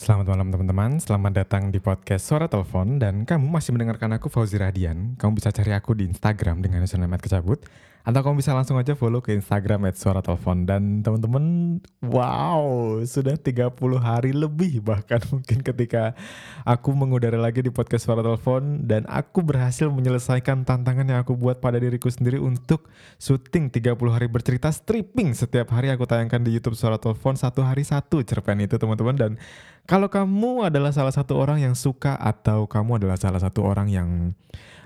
Selamat malam teman-teman, selamat datang di podcast Suara Telepon. Dan kamu masih mendengarkan aku Fauzi Radian. Kamu bisa cari aku di Instagram dengan username @kecabut atau kamu bisa langsung aja follow ke Instagram Suara Telepon. Dan teman-teman, wow, sudah 30 hari lebih bahkan mungkin ketika aku mengudara lagi di podcast Suara Telepon. Dan aku berhasil menyelesaikan tantangan yang aku buat pada diriku sendiri untuk syuting 30 hari bercerita stripping setiap hari aku tayangkan di YouTube Suara Telepon. Satu hari satu cerpen itu teman-teman. Dan kalau kamu adalah salah satu orang yang suka atau kamu adalah salah satu orang yang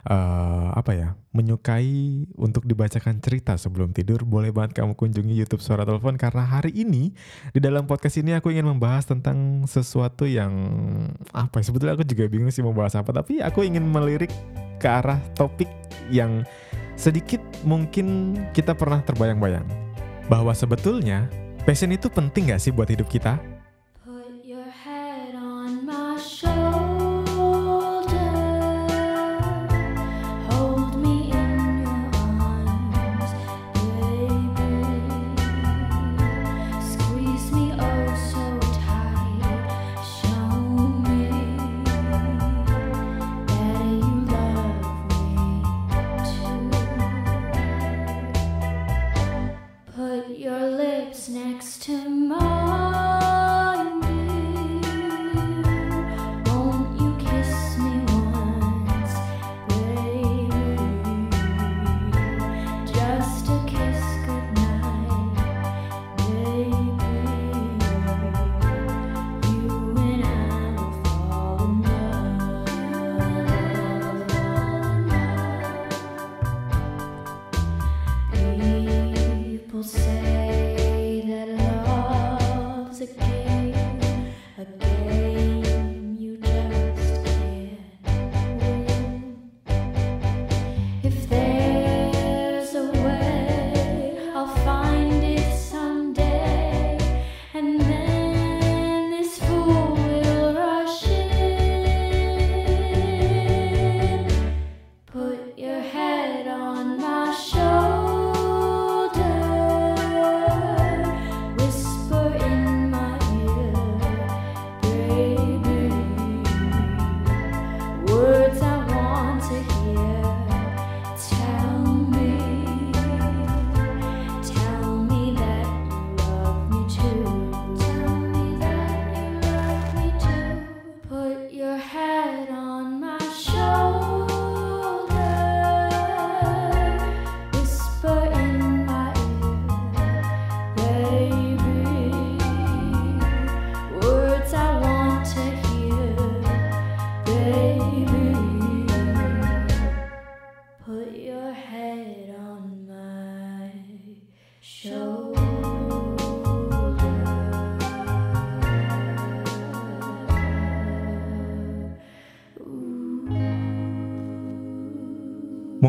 uh, apa ya menyukai untuk dibacakan cerita sebelum tidur, boleh banget kamu kunjungi YouTube Suara Telepon karena hari ini di dalam podcast ini aku ingin membahas tentang sesuatu yang apa ya sebetulnya aku juga bingung sih mau bahas apa tapi aku ingin melirik ke arah topik yang sedikit mungkin kita pernah terbayang-bayang bahwa sebetulnya passion itu penting gak sih buat hidup kita?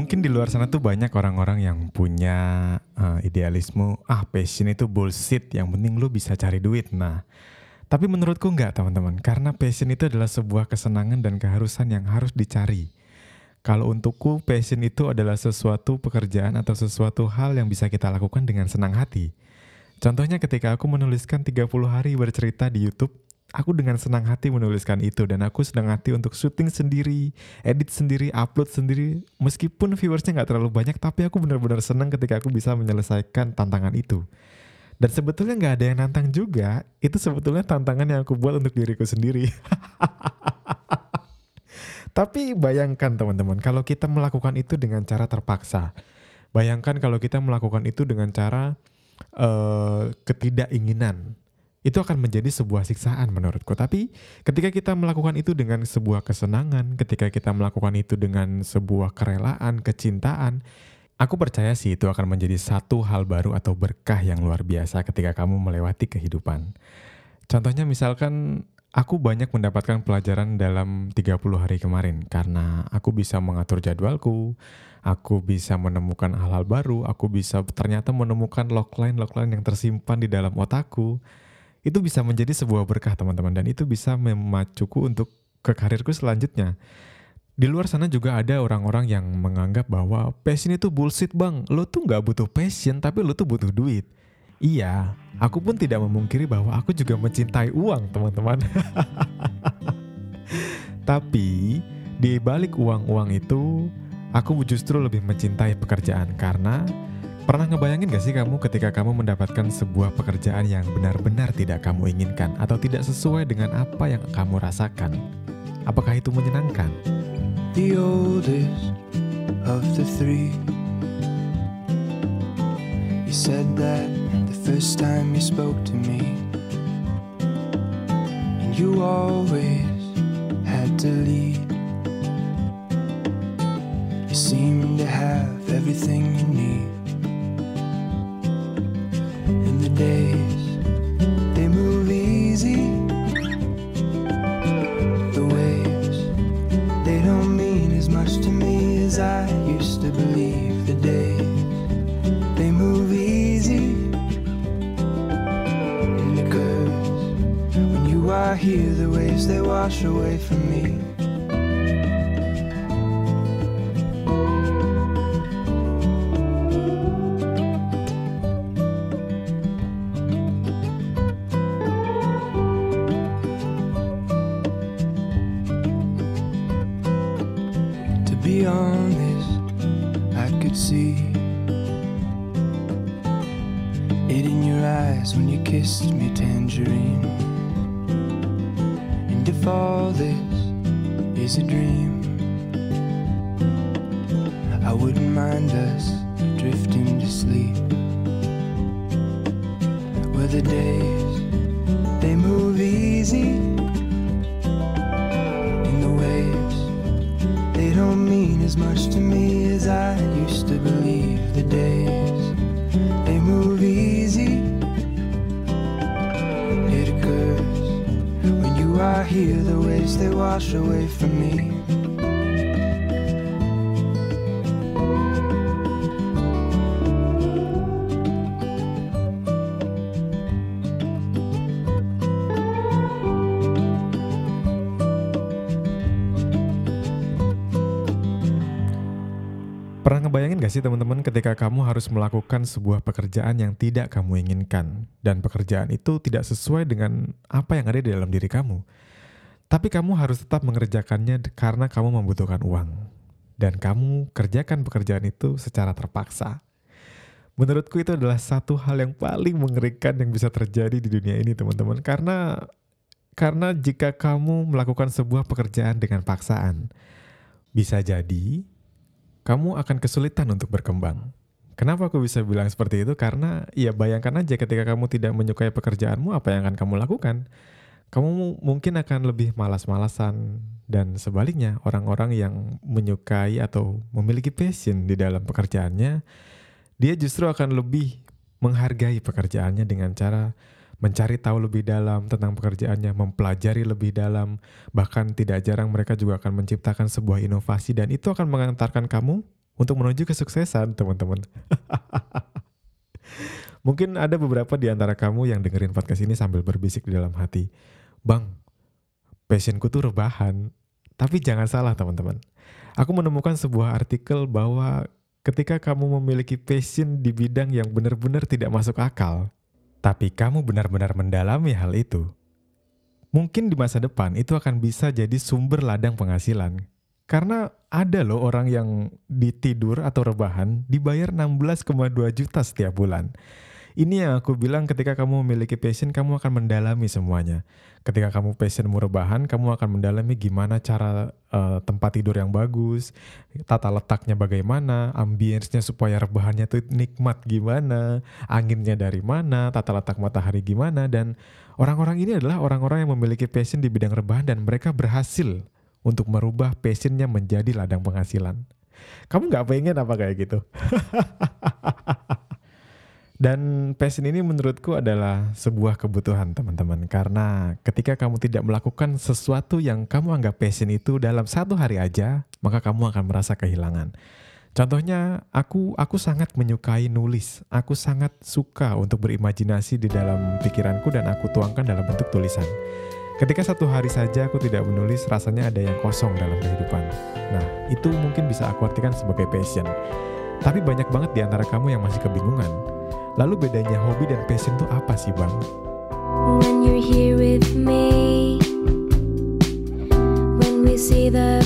Mungkin di luar sana tuh banyak orang-orang yang punya uh, idealisme, ah passion itu bullshit, yang penting lu bisa cari duit. Nah, tapi menurutku enggak teman-teman, karena passion itu adalah sebuah kesenangan dan keharusan yang harus dicari. Kalau untukku, passion itu adalah sesuatu pekerjaan atau sesuatu hal yang bisa kita lakukan dengan senang hati. Contohnya ketika aku menuliskan 30 hari bercerita di YouTube, aku dengan senang hati menuliskan itu dan aku senang hati untuk syuting sendiri, edit sendiri, upload sendiri. Meskipun viewersnya nggak terlalu banyak, tapi aku benar-benar senang ketika aku bisa menyelesaikan tantangan itu. Dan sebetulnya nggak ada yang nantang juga, itu sebetulnya tantangan yang aku buat untuk diriku sendiri. tapi bayangkan teman-teman, kalau kita melakukan itu dengan cara terpaksa. Bayangkan kalau kita melakukan itu dengan cara uh, ketidakinginan itu akan menjadi sebuah siksaan menurutku. Tapi ketika kita melakukan itu dengan sebuah kesenangan, ketika kita melakukan itu dengan sebuah kerelaan, kecintaan, aku percaya sih itu akan menjadi satu hal baru atau berkah yang luar biasa ketika kamu melewati kehidupan. Contohnya misalkan aku banyak mendapatkan pelajaran dalam 30 hari kemarin karena aku bisa mengatur jadwalku, aku bisa menemukan hal-hal baru, aku bisa ternyata menemukan logline-logline yang tersimpan di dalam otakku itu bisa menjadi sebuah berkah teman-teman dan itu bisa memacuku untuk ke karirku selanjutnya. Di luar sana juga ada orang-orang yang menganggap bahwa passion itu bullshit bang. Lo tuh nggak butuh passion tapi lo tuh butuh duit. Iya, aku pun tidak memungkiri bahwa aku juga mencintai uang, teman-teman. Tapi di balik uang-uang itu, aku justru lebih mencintai pekerjaan karena pernah ngebayangin gak sih kamu ketika kamu mendapatkan sebuah pekerjaan yang benar-benar tidak kamu inginkan atau tidak sesuai dengan apa yang kamu rasakan? Apakah itu menyenangkan? The oldest of the three You said that the first time you spoke to me And you always had to lead You seem to have everything you need you are the waves they wash away from me is a dream, I wouldn't mind us gak sih teman-teman ketika kamu harus melakukan sebuah pekerjaan yang tidak kamu inginkan dan pekerjaan itu tidak sesuai dengan apa yang ada di dalam diri kamu. Tapi kamu harus tetap mengerjakannya karena kamu membutuhkan uang. Dan kamu kerjakan pekerjaan itu secara terpaksa. Menurutku itu adalah satu hal yang paling mengerikan yang bisa terjadi di dunia ini teman-teman. Karena karena jika kamu melakukan sebuah pekerjaan dengan paksaan, bisa jadi kamu akan kesulitan untuk berkembang. Kenapa aku bisa bilang seperti itu? Karena ya bayangkan aja ketika kamu tidak menyukai pekerjaanmu, apa yang akan kamu lakukan? Kamu mungkin akan lebih malas-malasan dan sebaliknya orang-orang yang menyukai atau memiliki passion di dalam pekerjaannya, dia justru akan lebih menghargai pekerjaannya dengan cara mencari tahu lebih dalam tentang pekerjaannya, mempelajari lebih dalam, bahkan tidak jarang mereka juga akan menciptakan sebuah inovasi dan itu akan mengantarkan kamu untuk menuju kesuksesan, teman-teman. Mungkin ada beberapa di antara kamu yang dengerin podcast ini sambil berbisik di dalam hati, "Bang, passionku tuh rebahan." Tapi jangan salah, teman-teman. Aku menemukan sebuah artikel bahwa ketika kamu memiliki passion di bidang yang benar-benar tidak masuk akal, tapi kamu benar-benar mendalami hal itu, mungkin di masa depan itu akan bisa jadi sumber ladang penghasilan. Karena ada loh orang yang ditidur atau rebahan dibayar 16,2 juta setiap bulan. Ini yang aku bilang ketika kamu memiliki passion, kamu akan mendalami semuanya. Ketika kamu passionmu rebahan, kamu akan mendalami gimana cara uh, tempat tidur yang bagus, tata letaknya bagaimana, ambience-nya supaya rebahannya tuh nikmat gimana, anginnya dari mana, tata letak matahari gimana, dan orang-orang ini adalah orang-orang yang memiliki passion di bidang rebahan dan mereka berhasil untuk merubah passionnya menjadi ladang penghasilan. Kamu nggak pengen apa kayak gitu? Dan passion ini menurutku adalah sebuah kebutuhan teman-teman karena ketika kamu tidak melakukan sesuatu yang kamu anggap passion itu dalam satu hari aja, maka kamu akan merasa kehilangan. Contohnya, aku aku sangat menyukai nulis. Aku sangat suka untuk berimajinasi di dalam pikiranku dan aku tuangkan dalam bentuk tulisan. Ketika satu hari saja aku tidak menulis, rasanya ada yang kosong dalam kehidupan. Nah, itu mungkin bisa aku artikan sebagai passion. Tapi banyak banget di antara kamu yang masih kebingungan Lalu bedanya hobi dan passion itu apa sih bang? When you're here with me, when we see the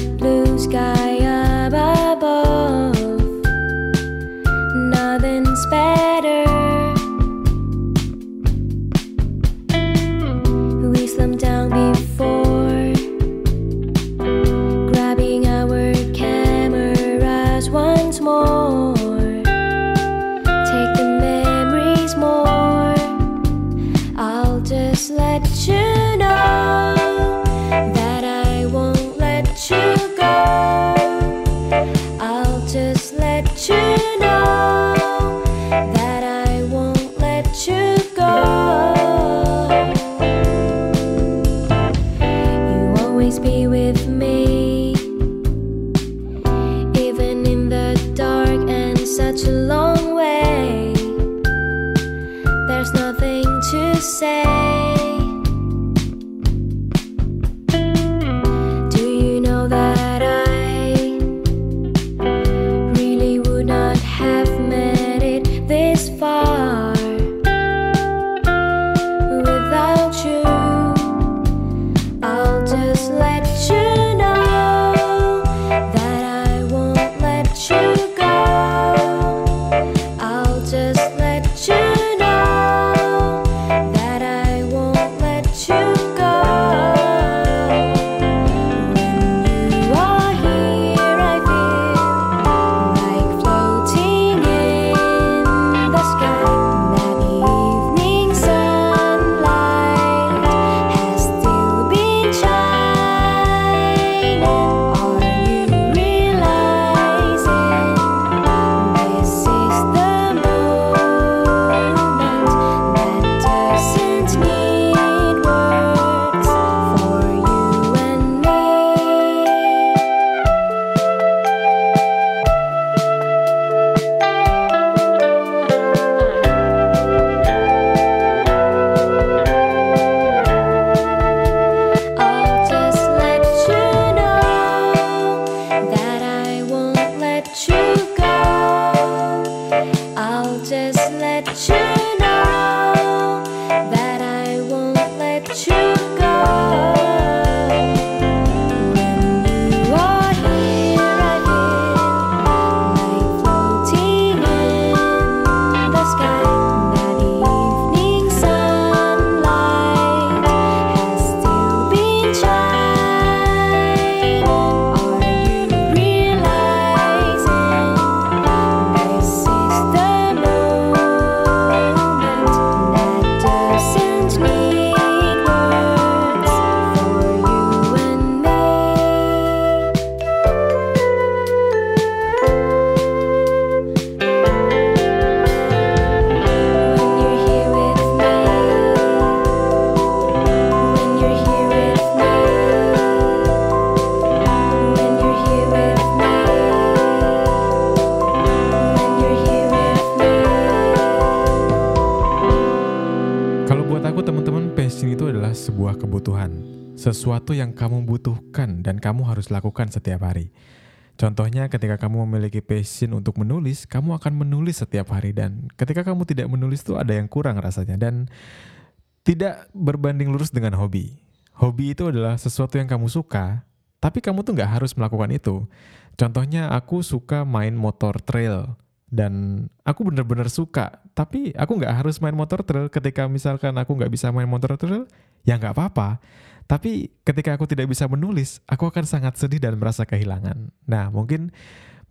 Sesuatu yang kamu butuhkan dan kamu harus lakukan setiap hari. Contohnya ketika kamu memiliki passion untuk menulis, kamu akan menulis setiap hari dan ketika kamu tidak menulis tuh ada yang kurang rasanya dan tidak berbanding lurus dengan hobi. Hobi itu adalah sesuatu yang kamu suka, tapi kamu tuh nggak harus melakukan itu. Contohnya aku suka main motor trail dan aku bener-bener suka, tapi aku nggak harus main motor trail ketika misalkan aku nggak bisa main motor trail, ya nggak apa-apa. Tapi ketika aku tidak bisa menulis, aku akan sangat sedih dan merasa kehilangan. Nah, mungkin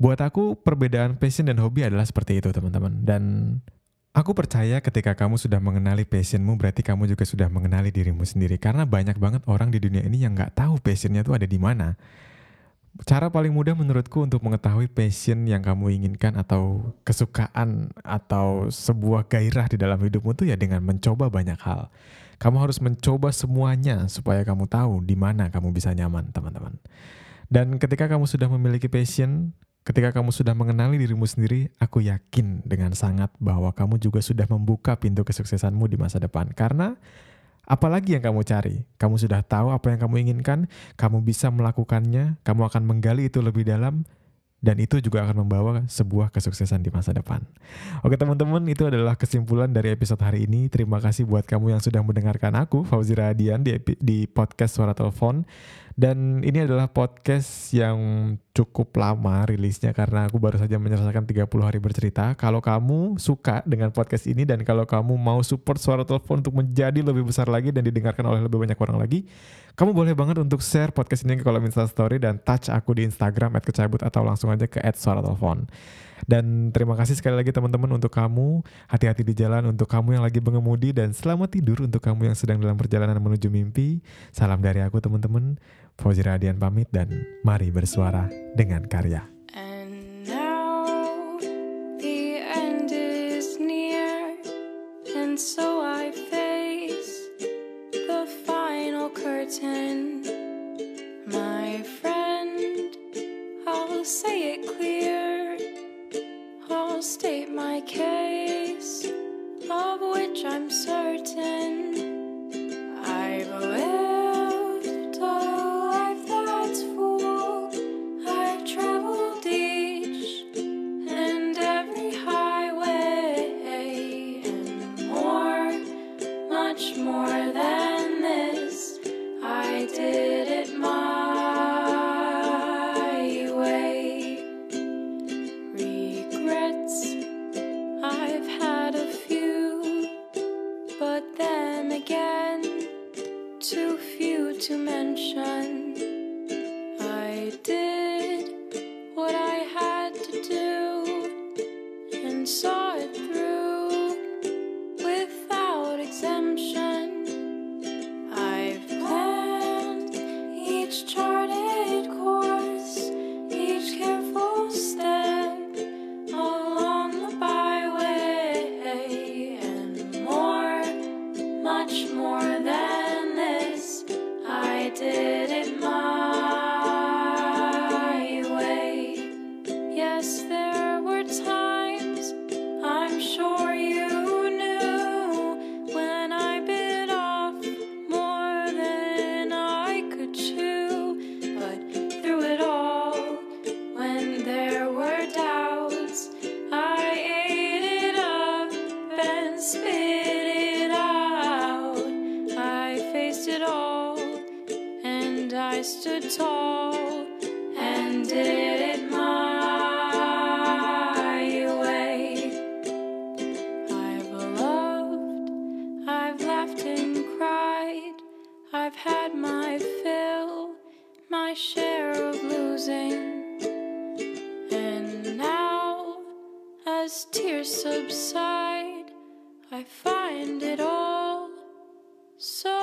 buat aku perbedaan passion dan hobi adalah seperti itu, teman-teman. Dan aku percaya ketika kamu sudah mengenali passionmu, berarti kamu juga sudah mengenali dirimu sendiri. Karena banyak banget orang di dunia ini yang nggak tahu passionnya itu ada di mana. Cara paling mudah menurutku untuk mengetahui passion yang kamu inginkan atau kesukaan atau sebuah gairah di dalam hidupmu tuh ya dengan mencoba banyak hal. Kamu harus mencoba semuanya supaya kamu tahu di mana kamu bisa nyaman, teman-teman. Dan ketika kamu sudah memiliki passion, ketika kamu sudah mengenali dirimu sendiri, aku yakin dengan sangat bahwa kamu juga sudah membuka pintu kesuksesanmu di masa depan. Karena apalagi yang kamu cari, kamu sudah tahu apa yang kamu inginkan, kamu bisa melakukannya, kamu akan menggali itu lebih dalam, dan itu juga akan membawa sebuah kesuksesan di masa depan. Oke teman-teman, itu adalah kesimpulan dari episode hari ini. Terima kasih buat kamu yang sudah mendengarkan aku, Fauzi Radian, di, di podcast Suara Telepon. Dan ini adalah podcast yang cukup lama rilisnya karena aku baru saja menyelesaikan 30 hari bercerita. Kalau kamu suka dengan podcast ini dan kalau kamu mau support suara telepon untuk menjadi lebih besar lagi dan didengarkan oleh lebih banyak orang lagi, kamu boleh banget untuk share podcast ini ke kolom Story dan touch aku di Instagram @kecabut atau langsung aja ke @suara_telepon. Dan terima kasih sekali lagi teman-teman untuk kamu. Hati-hati di jalan untuk kamu yang lagi mengemudi dan selamat tidur untuk kamu yang sedang dalam perjalanan menuju mimpi. Salam dari aku teman-teman. Fauzi Radian pamit dan mari bersuara dengan karya. As tears subside, I find it all so